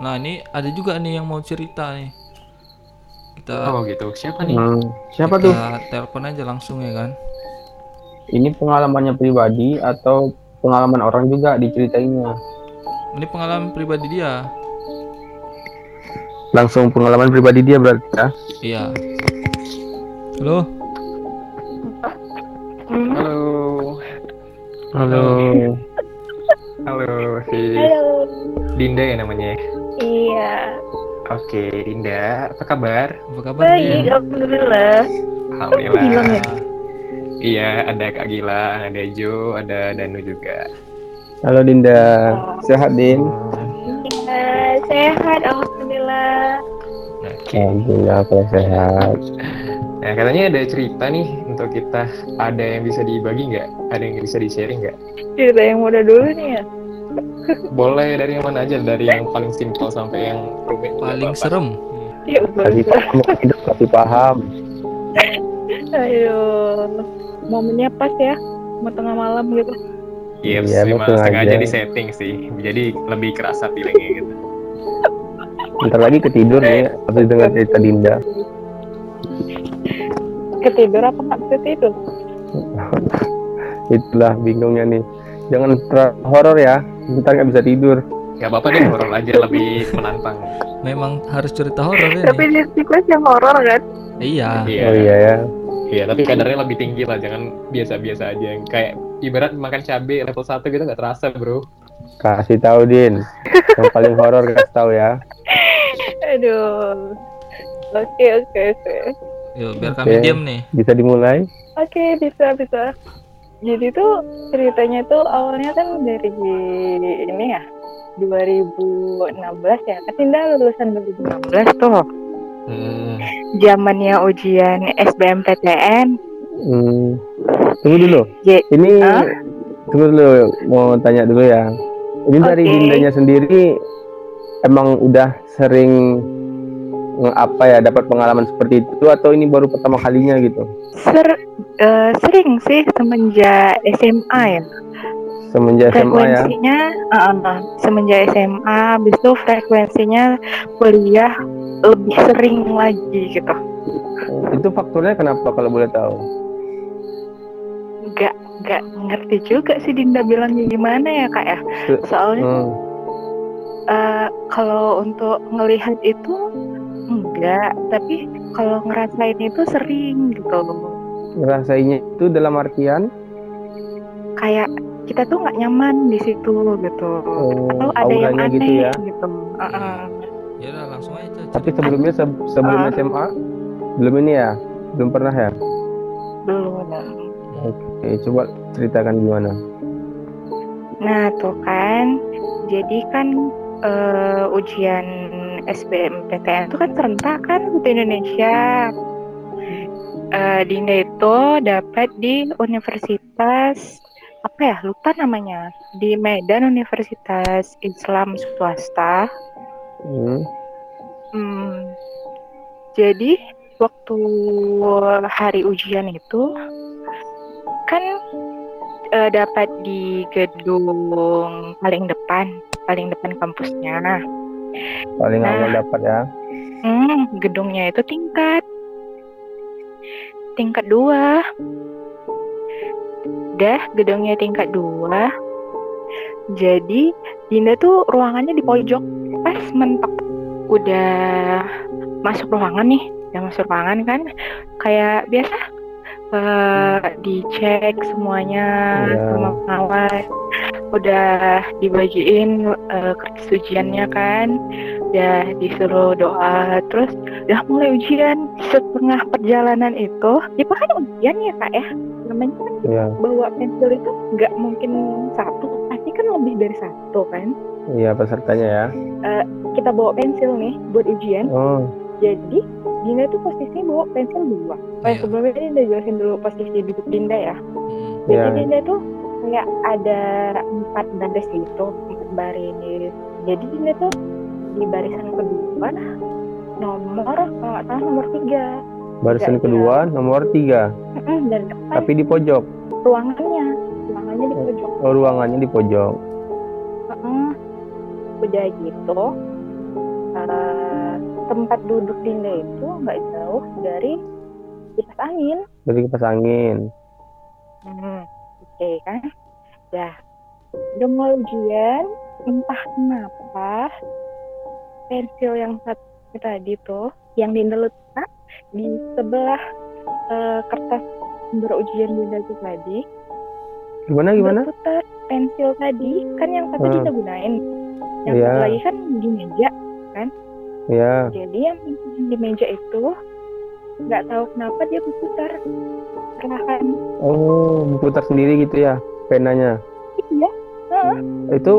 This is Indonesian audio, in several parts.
Nah ini ada juga nih yang mau cerita nih. Kita Oh gitu. Siapa nih? Hmm, siapa kita tuh? telepon aja langsung ya kan. Ini pengalamannya pribadi atau pengalaman orang juga diceritainnya? Ini pengalaman pribadi dia. Langsung pengalaman pribadi dia berarti ya? Iya. Halo. Halo. Halo. Halo si Halo. Dinda ya namanya. Iya. Oke, Dinda, apa kabar? Apa kabar Baik, Din? alhamdulillah. Alhamdulillah. Gilang ya? Iya, ada Kak Gilang, ada Jo, ada Danu juga. Halo Dinda. Sehat Din? Iya, sehat alhamdulillah. Oke. Alhamdulillah kalau sehat. Nah, katanya ada cerita nih untuk kita. Ada yang bisa dibagi nggak? Ada yang bisa di-sharing nggak? Cerita yang muda dulu nih ya. Boleh dari yang mana aja, dari yang paling simpel sampai yang rumit. Paling apa-apa. serem. Ya Kasih paham, kasih paham. Ayo. Momennya pas ya. Mau tengah malam gitu. Iya, Iya, memang betul sengaja aja. di setting sih. Jadi lebih kerasa feelingnya gitu. Bentar lagi ketidur nih habis dengar cerita Dinda. Ketidur apa nggak bisa tidur? Itulah bingungnya nih. Jangan horor ya. Bentar nggak bisa tidur. Gak apa-apa deh, horor aja lebih menantang. Memang harus cerita horor ini. Tapi di sequence yang horor kan? Iya. Iya, Oh iya ya. iya, tapi kadarnya lebih tinggi lah, jangan biasa-biasa aja. Kayak ibarat makan cabai level 1 gitu nggak terasa, bro. Kasih tahu Din. Yang paling horor kasih tahu ya. Aduh. Oke oke oke. Yuk, biar kami diam nih. Bisa dimulai? Oke bisa bisa. Jadi tuh ceritanya tuh awalnya kan dari ini ya 2016 ya. Kan lulusan 2016 tuh. Hmm, Zamannya ujian SBMPTN. Hmm. Tunggu dulu. J- Ini Hah? tunggu dulu mau tanya dulu ya. Ini dari Oke. Dindanya sendiri emang udah sering apa ya dapat pengalaman seperti itu atau ini baru pertama kalinya gitu? Ser eh, sering sih semenjak SMA ya. Semenjak SMA ya. Frekuensinya eh, eh, semenjak SMA habis itu frekuensinya kuliah lebih sering lagi gitu. Itu faktornya kenapa kalau boleh tahu? Gak gak ngerti juga sih Dinda bilangnya gimana ya kak ya. Soalnya Hmm. eh, kalau untuk ngelihat itu enggak, tapi kalau ngerasain itu sering gitu. Ngerasainnya itu dalam artian Kayak kita tuh nggak nyaman di situ gitu. oh, Atau ada yang auranya aneh gitu ya. gitu. Heeh. Ya udah langsung aja. cerita. Tapi sebelumnya se- sebelum Ah. SMA belum ini ya? Belum pernah ya? Belum. Oke, coba ceritakan gimana. Nah tuh kan, jadi kan eh, ujian SBMPTN itu kan serentak kan di Indonesia. Eh, Dinda itu dapat di Universitas apa ya lupa namanya di Medan Universitas Islam swasta. Hmm. Hmm, jadi waktu hari ujian itu kan eh, dapat di gedung paling depan, paling depan kampusnya. Paling Nah. awal dapat ya. Hmm, gedungnya itu tingkat tingkat dua. Dah, gedungnya tingkat dua. Jadi Dinda tuh ruangannya di pojok. Pas mentok udah masuk ruangan nih, udah masuk ruangan kan, kayak biasa eh, dicek semuanya Iya. sama pengawas. Udah dibagiin eh, kertas ujiannya kan, udah disuruh doa, terus udah mulai ujian. Setengah perjalanan itu itu kan ujian ya kak ya? Namanya kan Iya, bawa pensil itu nggak mungkin satu pasti kan lebih dari satu kan? Iya pesertanya ya. kita bawa pensil nih buat ujian. Oh, jadi Dinda tuh posisinya bawa pensil dua. Oh, Iya. sebelumnya Dinda jelasin dulu posisi duduk Dinda ya. Hmm. jadi Iya. Dinda tuh kayak ada empat baris gitu baris jadi Dinda tuh di barisan kedua nomor kalau nggak salah nomor tiga barisan Iya, kedua nomor tiga, dari depan tapi di pojok. ruangannya ruangannya di pojok Oh, ruangannya di pojok. Heeh. udah gitu eh, tempat duduk Dinda itu nggak jauh dari kipas angin. Dari kipas angin. Hmm, oke kan? Ya, udah ujian, entah kenapa pensil yang satu tadi tuh, yang Dinda letak di sebelah eh, kertas sumber ujian Dinda itu tadi, Gimana gimana? berputar pensil tadi, kan yang satu Hmm. Dinda gunain, yang Iya. satu lagi kan di meja. Ya. Jadi yang di meja itu nggak tahu kenapa dia berputar perlahan. Oh, berputar sendiri gitu ya penanya. Iya, heeh. Itu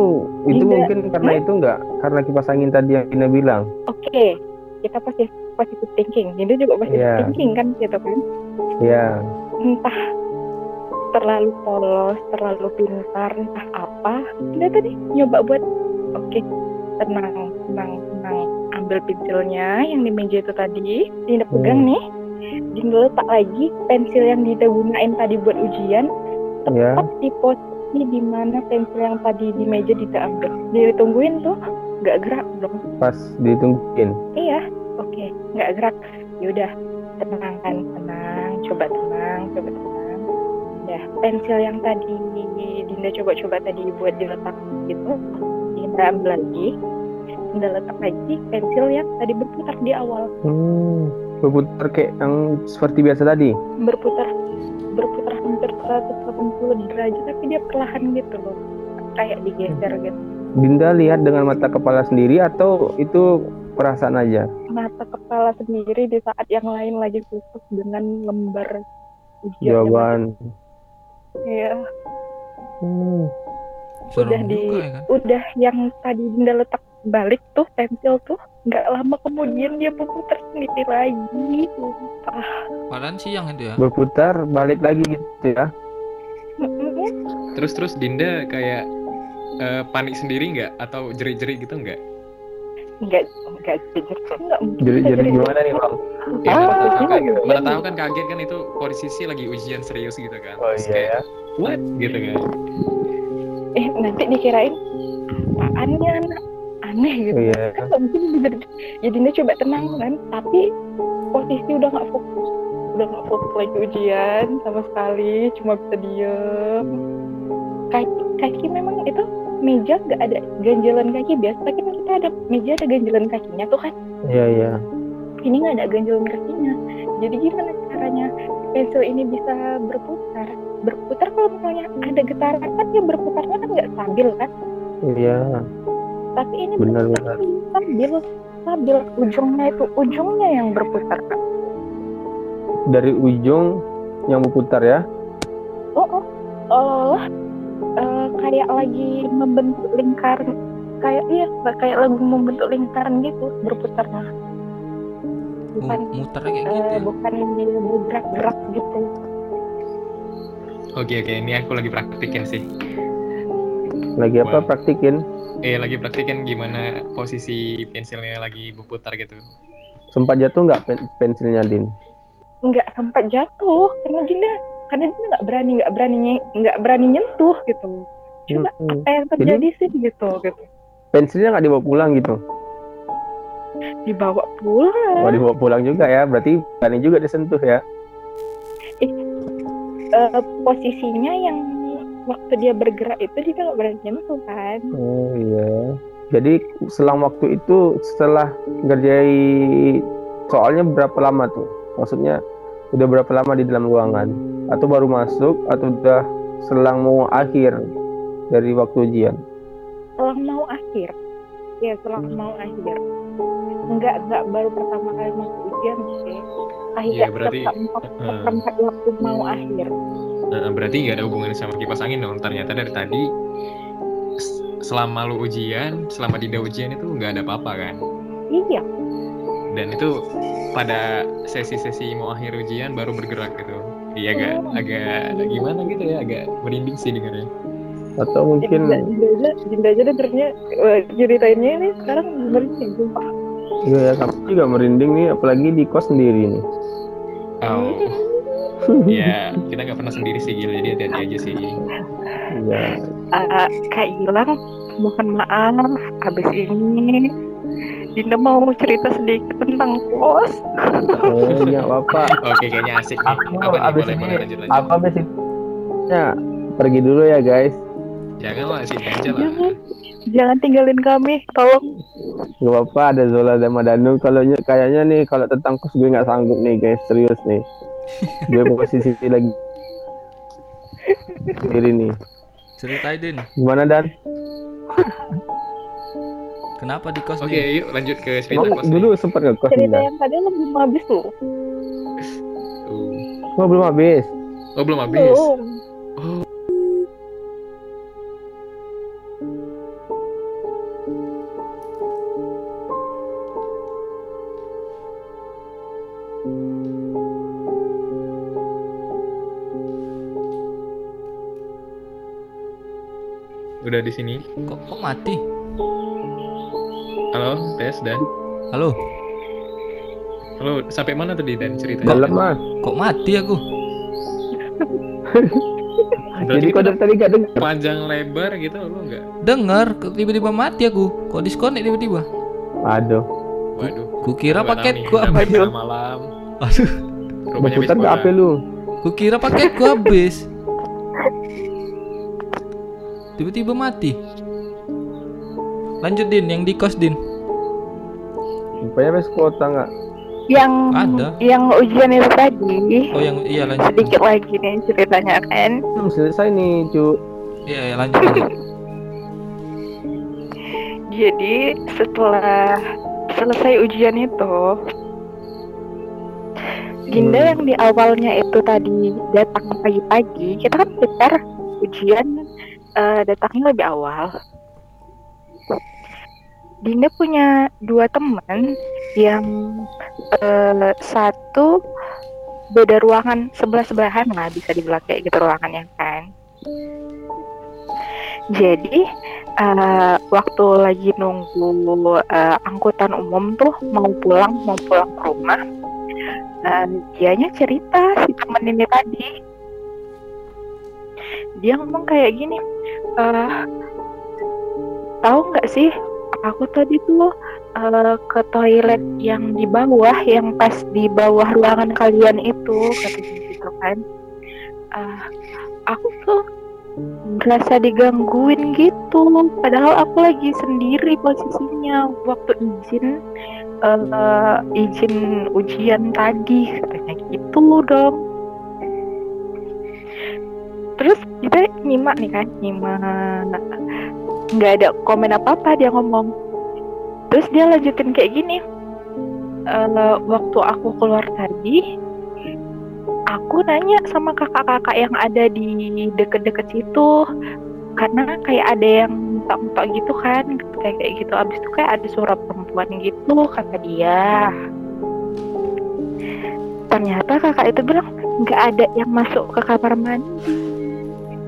itu Tidak. mungkin karena itu enggak karena kipas angin tadi yang Ina bilang. Oke, kita pasti positive thinking. Jadi juga positive Iya. thinking kan gitu kan. Ya. Entah terlalu polos, terlalu pintar, entah apa. Dia tadi nyoba buat oke, tenang, tenang, tenang. Ambil pensilnya yang di meja itu tadi, Dinda pegang nih. Dinda letak lagi pensil yang Dinda gunain tadi buat ujian, tepat di posisi di mana pensil yang tadi di meja Dinda ambil. Dia tungguin tuh, nggak gerak dong. Pas ditungguin. Iya, oke, nggak gerak. Yaudah, tenang kan, tenang, coba tenang, coba tenang. Ya, pensil yang tadi Dinda coba-coba tadi buat diletak gitu, Dinda ambil lagi, Dinda letak lagi pensil yang tadi berputar di awal, Hmm. Berputar kayak yang seperti biasa tadi. berputar berputar hampir 180 derajat, tapi dia perlahan gitu loh, kayak digeser gitu. Dinda lihat dengan mata kepala sendiri atau itu perasaan aja? Mata kepala sendiri di saat yang lain lagi fokus dengan lembar ujian. Jawaban. Iya. Hmm. Udah di juga ya kan? udah yang tadi Dinda letak balik tuh pensil tuh nggak lama kemudian dia berputar sendiri lagi sumpah Padahal siang itu ya. Berputar balik lagi gitu ya. Terus terus Dinda kayak eh, panik sendiri nggak atau jerit-jerit gitu nggak? nggak nggak jadi gimana nih bang? Ya, Ah, mana tahu kan, mana tahu kan kaget kan itu posisi lagi ujian serius gitu kan. Oh Terus iya kayak, ya. what? Gitu kan. eh nanti dikirain apaannya anak aneh gitu. Iya. kan nggak mungkin bisa ya Dinda coba tenang kan. Tapi posisi udah nggak fokus udah nggak fokus lagi ujian sama sekali. Cuma bisa diem. Kaki kaki memang itu meja nggak ada ganjalan kaki biasa. Kan kita ada meja ada ganjalan kakinya tuh kan. Iya iya. ini nggak ada ganjalan kakinya. Jadi gimana caranya pensil ini bisa berputar? Berputar kalau misalnya ada getaran kan dia berputarnya kan nggak stabil kan? Iya. Tapi ini Benar, stabil stabil ujungnya itu ujungnya yang berputar kan Dari ujung yang berputar ya. oh oh seolah-olah eh, kayak lagi membentuk lingkaran kayak iya kayak lagu membentuk lingkaran gitu berputarnya bukan Mu- Muternya kayak gitu eh, ya. bukan dia bergerak-gerak gitu Oke oke ini aku lagi praktikin sih. Lagi apa Wow. praktikin? Eh lagi praktikin gimana posisi pensilnya lagi berputar gitu. Sempat jatuh nggak pen- pensilnya Din? nggak sempat jatuh karena Dinda karena Dinda nggak berani nggak berani nggak berani nyentuh gitu coba Hmm. apa yang terjadi sih gitu gitu Pensilnya nggak dibawa pulang gitu? dibawa pulang Oh dibawa pulang juga ya. Berarti berani juga disentuh ya. Eh, posisinya yang waktu dia bergerak itu dia nggak berani nyentuh kan Oh iya. Jadi selang waktu itu setelah ngerjai soalnya berapa lama tuh? Maksudnya udah berapa lama di dalam ruangan? Atau baru masuk atau udah selang mau akhir dari waktu ujian? selang mau akhir ya selang mau akhir nggak nggak baru pertama kali masuk ujian sih akhir Iya, berarti- eh. waktu mau akhir Nah, berarti nggak ada hubungannya sama kipas angin dong. Ternyata dari tadi selama lu ujian, selama Dinda ujian itu nggak ada apa-apa kan. iya Dan itu pada sesi-sesi mau akhir ujian baru bergerak gitu. Iya agak Oh. agak gimana gitu ya, agak merinding sih dengarnya. Atau mungkin Dinda, aja, Dinda aja dengernya eh, ceritainnya ini sekarang merinding sumpah. iya ya juga merinding nih apalagi di kos sendiri nih. Oh, ya kita nggak pernah sendiri sih Gil, jadi hati-hati aja sih. Iya. Ah, Kak Gilang, mohon maaf, habis ini Dinda mau cerita sedikit tentang kos. Eh, ya bapak. Oke, kayaknya asik nih. Aku Apa nih? abis Boleh, ini boleh lanjut lanjut. apa basic? Ya, pergi dulu ya guys. Jangan lah, sini aja lah. Jangan, jangan tinggalin kami, tolong. Gak apa-apa ada Zola dan Madanu. Kalau ny- kayaknya nih kalau tentang kos gue nggak sanggup nih guys, serius nih. Gue posisi lagi sendiri nih. Ceritain Din, Gimana Dan? kenapa di kos Oke, Din? yuk lanjut ke cerita Emang kos dulu sempat ngekos nih Cerita yang tadi belum habis tuh. Uh. Oh belum habis. Oh, belum habis. Belum. Udah di sini. Kok, kok mati? Halo, tes dan. Halo, Halo, sampai mana tadi dan ceritanya? Dalam mas. kok mati aku? Berarti Jadi kau dari tadi gak dengar. panjang lebar gitu lu enggak? Dengar, kok tiba-tiba mati aku. Kok disconnect tiba-tiba? Aduh. Waduh. Kukira paket gua tengah malam. Aduh, Rupanya ke HP lu. kukira paket gua habis. Tiba-tiba mati. Lanjut Din, yang di kos Din. Rupanya habis kuota nggak? Yang Ada. yang ujian itu tadi. Oh yang iya lanjut. Sedikit lagi nih ceritanya kan. Belum selesai nih cu. Iya, iya lanjut lanjut. Jadi setelah selesai ujian itu, Dinda Hmm. yang di awalnya itu tadi datang pagi-pagi, kita kan prepare ujian eh, datangnya lebih awal. Dinda punya dua teman yang eh, satu beda ruangan sebelah sebelahan lah bisa dibilang kayak gitu ruangannya kan. Jadi eh, waktu lagi nunggu eh, angkutan umum tuh mau pulang mau pulang ke rumah, eh, dianya cerita si temen ini tadi. Dia ngomong kayak gini, eh tahu nggak sih aku tadi tuh eh, ke toilet yang di bawah, yang pas di bawah ruangan kalian itu, katanya gitu kan. Eh, aku tuh berasa digangguin gitu padahal aku lagi sendiri posisinya waktu izin eh, izin ujian tadi katanya gitu dong terus kita nyimak nih kan nyimak. Nggak ada komen apa apa dia ngomong. Terus dia lanjutin kayak gini. "Eh, waktu aku keluar tadi aku nanya sama kakak-kakak yang ada di deket-deket situ. Karena kayak ada yang mentok-mentok gitu kan kayak kayak gitu. Abis itu kayak ada suara perempuan gitu kata dia. Ternyata kakak itu bilang nggak ada yang masuk ke kamar mandi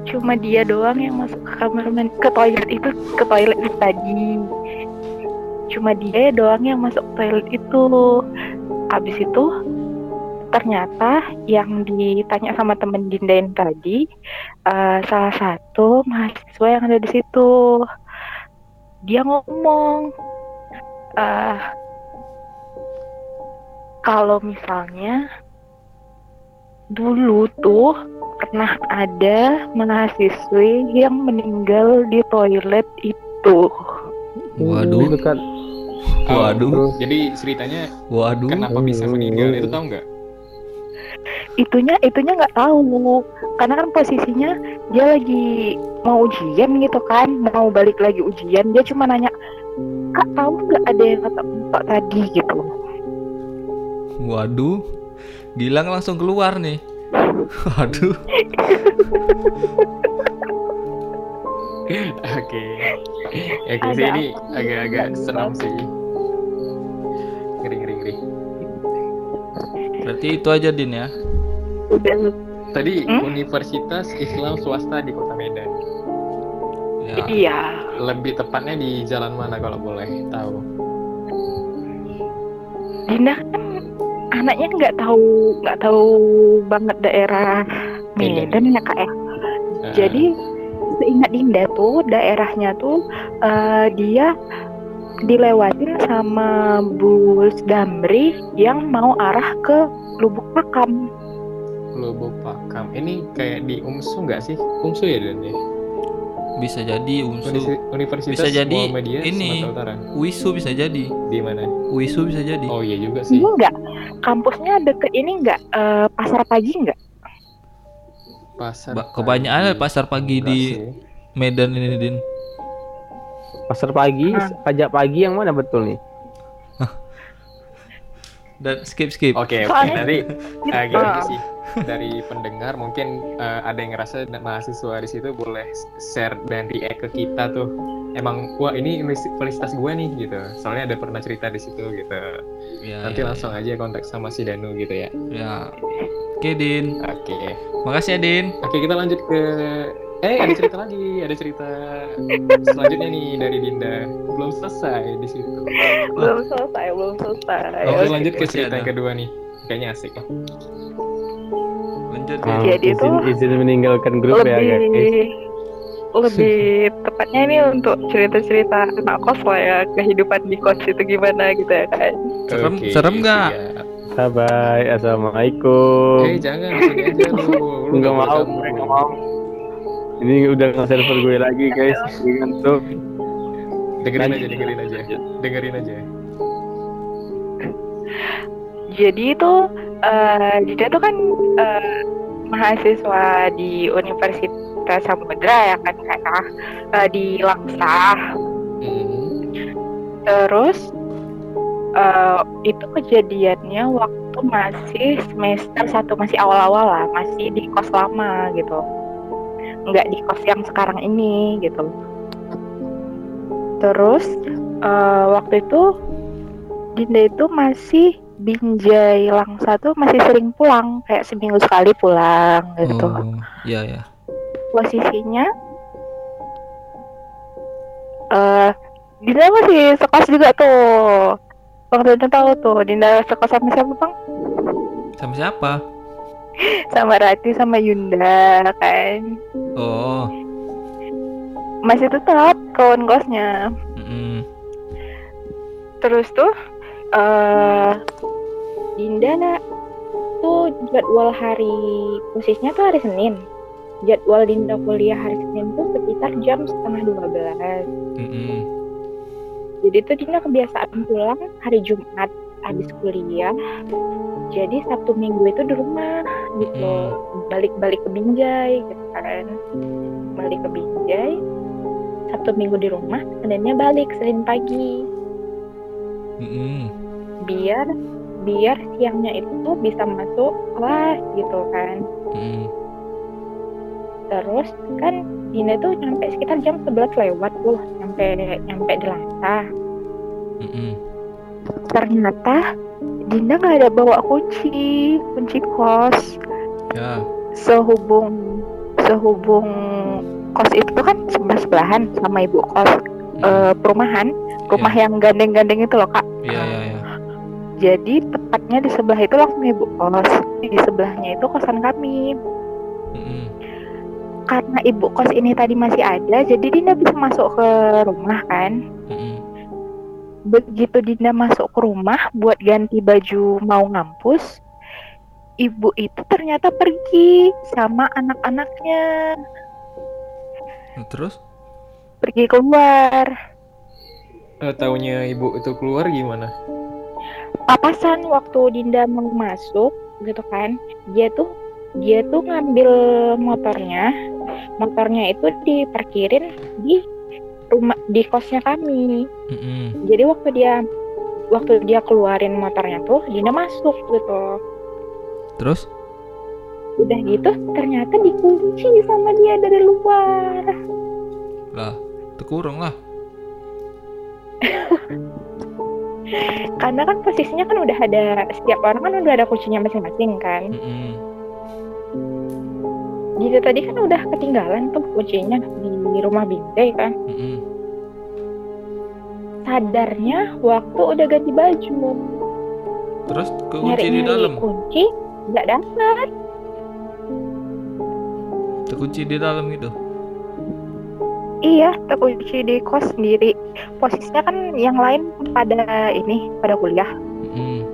cuma dia doang yang masuk ke kamar mandi ke toilet itu ke toilet itu tadi. Cuma dia doang yang masuk ke toilet itu. Abis itu ternyata yang ditanya sama temen Dinda yang tadi eh, salah satu mahasiswa yang ada di situ. Dia ngomong eh kalau misalnya dulu tuh pernah ada mahasiswi yang meninggal di toilet itu Waduh. Dekat. Waduh. Jadi ceritanya Waduh. kenapa bisa meninggal itu tahu nggak? itunya itunya nggak tahu karena kan posisinya dia lagi mau ujian gitu kan mau balik lagi ujian dia cuma nanya kak tahu nggak ada yang kata tadi gitu Waduh. Gilang langsung keluar nih. Waduh. Oke. Ya sih ini agak-agak seram sih. Ngeri ngeri ngeri. Berarti itu aja Din ya. Tadi Hmm? Universitas Islam Swasta di Kota Medan. Ya. iya Lebih tepatnya di jalan mana kalau boleh tahu? Dinda kan anaknya nggak tahu nggak tahu banget daerah Medan ya kak ya Nah, Jadi seingat Dinda tuh daerahnya tuh eh, dia dilewatin sama bus Damri yang mau arah ke Lubuk Pakam. Lubuk Pakam. Ini kayak di UMSU nggak sih? UMSU ya Dan ya? Bisa jadi. Universi- Universitas Bisa jadi Muhammadiyah ini. Sumatera Utara. UISU bisa jadi. Di mana? UISU bisa jadi. Oh iya juga sih. Enggak kampusnya deket ini enggak eh, pasar pagi enggak? Pasar. Ba- kebanyakan ada pasar pagi Enggak di sih. Medan ini, Din. Pasar pagi, Ah. pajak pagi yang mana betul nih? Dan skip skip. Oke, oke. Soalnya- Nanti eh, gini Ah. sih dari pendengar mungkin eh, ada yang ngerasa mahasiswa di situ boleh share dan react ke kita tuh. Emang wah ini universi- universitas gue nih gitu. Soalnya ada pernah cerita di situ gitu. Ya, Nanti ya, langsung aja kontak sama si Danu gitu ya. Ya. Oke, Din. Oke. Makasih ya, Din. Oke, kita lanjut ke Eh, ada cerita lagi, ada cerita selanjutnya nih dari Dinda. Belum selesai di situ. Belum selesai, belum selesai. Oke, lanjut ke masih cerita yang kedua nih. Kayaknya asik. Lanjut, Ah, Din. Jadi izin, izin meninggalkan grup ya guys. Lebih tepatnya ini untuk cerita-cerita anak kos lah ya kehidupan di kos itu gimana gitu ya kan Serem- Oke, serem nggak? Bye assalamualaikum. Eh, jangan aja lu. Lu Enggak boleh mau, nggak mau. Ini udah nge server gue lagi guys. Ngantuk. Dengerin Lanjut. aja, dengerin aja. Dengerin aja. jadi itu eh dia tuh kan eh, mahasiswa di Universitas Samudra ya kan karena eh, di Langsa terus eh, itu kejadiannya waktu masih semester satu masih awal-awal lah masih di kos lama gitu. Nggak di kos yang sekarang ini gitu. Terus eh, waktu itu Dinda itu masih binjai langsa tuh masih sering pulang kayak seminggu sekali pulang gitu. Oh, ya ya. Posisinya eh Dinda masih sekos juga tuh Bang Dinda tahu tuh Dinda sekos sama siapa bang? Sama siapa? Sama Rati sama Yunda kan Oh, Masih tetap kawan kosnya mm-mm. Terus tuh eh Dinda tuh jadwal hari posisinya tuh hari Senin Jadwal Dinda kuliah hari Senin tuh sekitar jam setengah 12 Mm-mm. Jadi tuh Dina kebiasaan pulang hari Jumat habis kuliah. Jadi Sabtu Minggu itu di rumah gitu. Balik-balik ke Binjai gitu kan. Balik ke Binjai. Sabtu Minggu di rumah, Seninnya balik Senin pagi. Biar biar siangnya itu bisa masuk kelas gitu kan. Terus kan Dina tuh nyampe sekitar jam 11 lewat tuh nyampe nyampe di Langsa. Mm-mm. ternyata Dinda nggak ada bawa kunci kunci kos Ya. sehubung sehubung kos itu kan sebelah sebelahan sama ibu kos Mm. eh, perumahan rumah yang gandeng-gandeng itu loh kak Iya, iya, iya. jadi tepatnya di sebelah itu langsung ibu kos di sebelahnya itu kosan kami Mm-mm. Karena ibu kos ini tadi masih ada jadi Dinda bisa masuk ke rumah kan Mm-mm. begitu Dinda masuk ke rumah buat ganti baju mau ngampus, ibu itu ternyata pergi sama anak-anaknya, Nah, Terus? pergi keluar. Eh, taunya ibu itu keluar gimana? Papasan waktu Dinda mau masuk gitu kan, dia tuh dia tuh ngambil motornya, motornya itu diparkirin di rumah di kosnya kami. Mm-mm. Jadi waktu dia waktu dia keluarin motornya tuh, Dinda masuk gitu. Terus? udah gitu ternyata dikunci sama dia dari luar Lah, terkurung lah. karena kan posisinya kan udah ada setiap orang kan udah ada kuncinya masing-masing kan Mm-mm. Gitu tadi kan udah ketinggalan tuh kuncinya di rumah Binjai kan Mm-mm. sadarnya waktu udah ganti baju Terus kekunci nyari di dalam. kunci nggak dapat Terkunci di dalam gitu. Iya, terkunci di kos sendiri. Posisinya kan yang lain pada ini, pada kuliah, Mm-mm.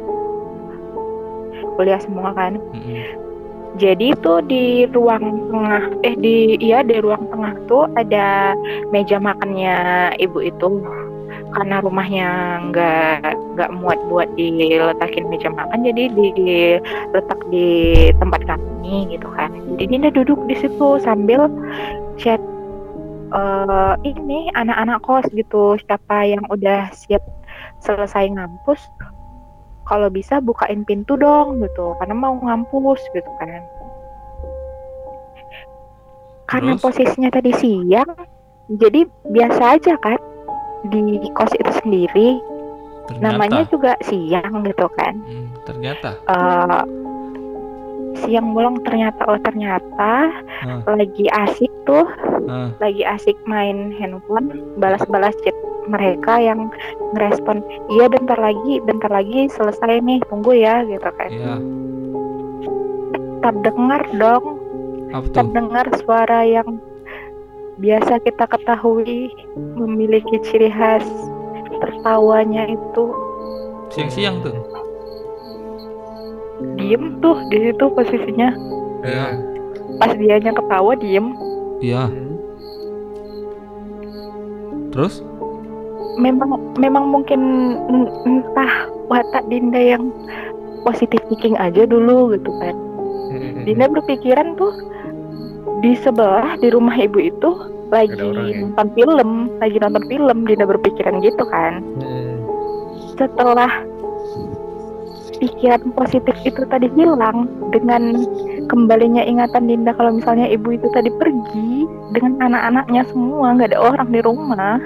kuliah semua kan. Mm-mm. Jadi itu di ruang tengah, eh di iya di ruang tengah tuh ada meja makannya ibu itu. Karena rumahnya nggak nggak muat buat diletakin meja makan, jadi diletak di tempat kami gitu kan. Jadi Dinda duduk di situ sambil chat eh ini anak-anak kos gitu, siapa yang udah siap selesai ngampus, kalau bisa bukain pintu dong gitu, karena mau ngampus gitu kan. Karena Terus? posisinya tadi siang, jadi biasa aja kan di kos itu sendiri, Ternyata. namanya juga siang gitu kan. Mm, ternyata. eh siang bolong ternyata oh ternyata Ah. lagi asik tuh Ah, lagi asik main handphone balas-balas chat mereka yang ngerespon iya bentar lagi bentar lagi selesai nih tunggu ya gitu kan iya. terdengar dong terdengar suara yang biasa kita ketahui memiliki ciri khas tertawanya itu Siang-siang tuh. diem tuh di situ posisinya Iya. pas dianya ketawa diem Iya. Hmm. Terus? Memang memang mungkin en- entah watak Dinda yang positif thinking aja dulu gitu kan Hmm. Dinda berpikiran tuh di sebelah di rumah ibu itu lagi ya? nonton film lagi nonton film Dinda berpikiran gitu kan Hmm. setelah pikiran positif itu tadi hilang dengan kembalinya ingatan Dinda kalau misalnya ibu itu tadi pergi dengan anak-anaknya semua nggak ada orang di rumah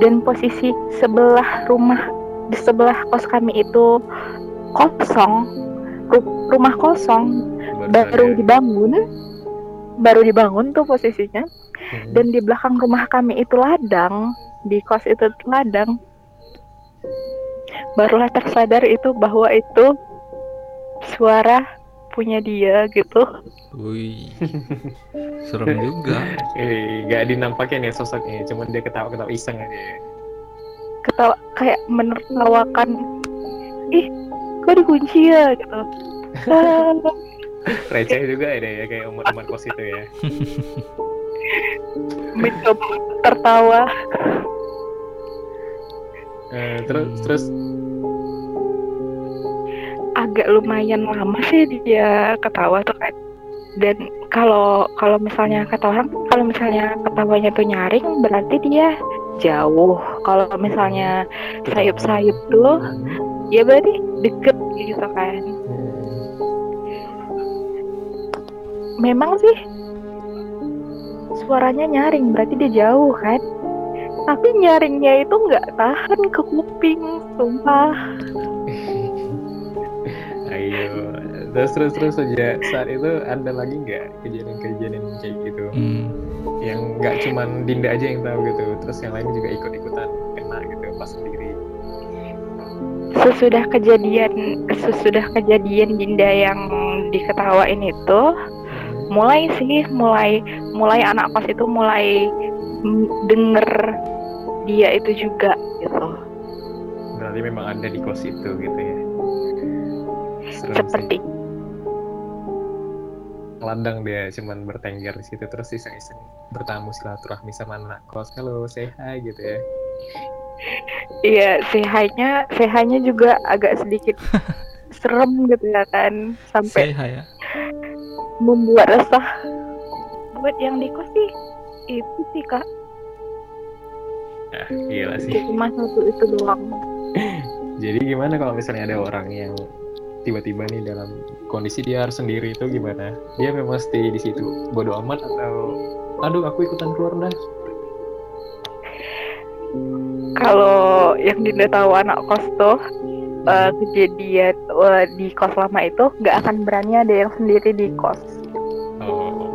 dan posisi sebelah rumah di sebelah kos kami itu kosong ru- rumah kosong. Baru sadar. dibangun. Baru dibangun tuh posisinya. Hmm. dan di belakang rumah kami itu ladang. Di kos itu ladang. Barulah tersadar itu bahwa itu suara punya dia gitu Wih. Serem juga. Eh, gak dinampakin ya sosoknya, cuman dia ketawa-ketawa iseng aja ya. ketawa kayak menertawakan ih kok dikunci ya gitu Receh juga ada ya kayak umur-umur kos itu ya. mencoba tertawa Eh, terus terus agak lumayan lama sih dia ketawa tuh kan dan kalau kalau misalnya kata orang kalau misalnya ketawanya tuh nyaring berarti dia jauh. Kalau misalnya sayup-sayup tuh ya berarti deket gitu kan. Memang sih suaranya nyaring berarti dia jauh kan. Tapi nyaringnya itu nggak tahan ke kuping sumpah ayo. Terus terus terus saja saat itu ada lagi nggak kejadian-kejadian kayak gitu? Hmm. yang nggak cuman Dinda aja yang tahu gitu terus yang lain juga ikut-ikutan kena gitu pas sendiri. Sesudah kejadian sesudah kejadian Dinda yang diketawain itu mulai sih mulai mulai anak kos itu mulai denger dia itu juga gitu. Berarti memang ada di kos itu gitu ya Serem sih. seperti. ladang dia cuman bertengger di situ. Terus iseng-iseng bertamu silaturahmi sama anak kos. Halo say hi gitu ya. Iya sehanya sehanya juga agak sedikit serem gitu ya kan. Sampai Say hi ya. membuat resah. Buat yang di kos sih itu sih kak. Ah gila sih. Cuma satu itu doang. Jadi gimana kalau misalnya ada orang yang tiba-tiba nih dalam kondisi dia harus sendiri itu gimana? Dia memang stay di situ bodoh amat atau aduh aku ikutan keluar dah. Kalau yang Dinda tahu anak kos tuh eh, kejadian eh, di kos lama itu nggak akan berani ada yang sendiri di kos. Oh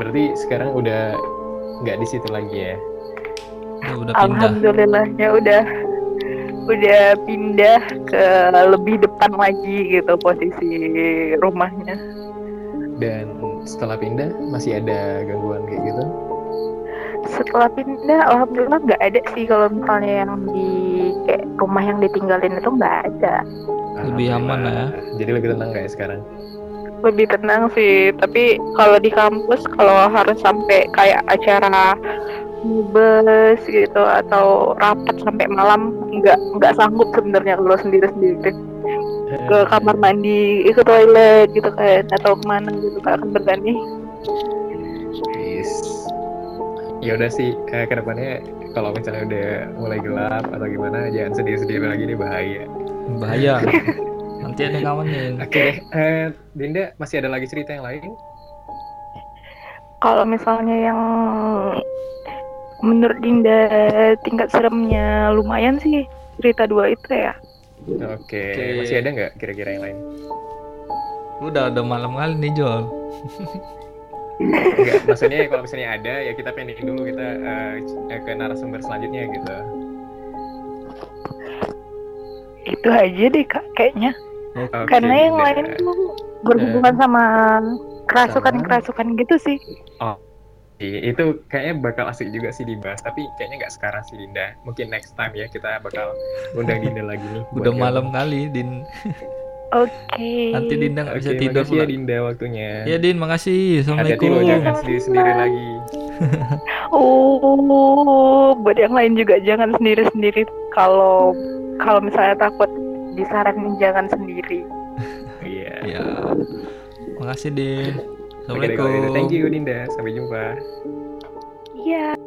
berarti sekarang udah nggak di situ lagi ya Ya, udah pindah. alhamdulillahnya udah udah pindah ke lebih depan lagi gitu posisi rumahnya. Dan setelah pindah masih ada gangguan kayak gitu? Setelah pindah alhamdulillah nggak ada sih. Kalau misalnya yang di kayak rumah yang ditinggalin itu nggak ada. Lebih aman lah ya. Jadi lebih tenang nggak ya sekarang? lebih tenang sih. Tapi kalau di kampus kalau harus sampai kayak acara bus gitu atau rapat sampai malam nggak nggak sanggup sebenarnya kalau sendiri sendiri ke kamar mandi ke toilet gitu kan atau ke mana gitu kan akan berganti Yes. Ya udah sih eh, ke depannya kalau misalnya udah mulai gelap atau gimana jangan sendiri-sendiri lagi nih bahaya. Bahaya. Nanti ada yang ngamenin. Oke deh, eh, Dinda masih ada lagi cerita yang lain? kalau misalnya yang menurut Dinda tingkat seremnya lumayan sih cerita dua itu ya Oke, Oke. masih ada nggak kira-kira yang lain? Udah udah malam kali nih Jol. Enggak, maksudnya kalau misalnya ada ya kita pending dulu kita eh, ke narasumber selanjutnya gitu. itu aja deh kak kayaknya Oke, karena yang lain tuh berhubungan sama kerasukan kerasukan gitu sih I- Itu kayaknya bakal asik juga sih dibahas, tapi kayaknya nggak sekarang sih Dinda. Mungkin next time ya kita bakal undang Dinda lagi nih. Udah malam kali Din. oke Nanti Dinda nggak Oke, bisa tidur makasih ya. Dinda waktunya. Ya Din, makasih. Hati-hati Assalamualaikum. lo jangan sendiri-sendiri lagi. oh buat yang lain juga jangan sendiri sendiri kalau kalau misalnya takut disaranin jangan sendiri Iya. Ya. Makasih Din. Assalamualaikum. Thank you Dinda. Sampai jumpa. iya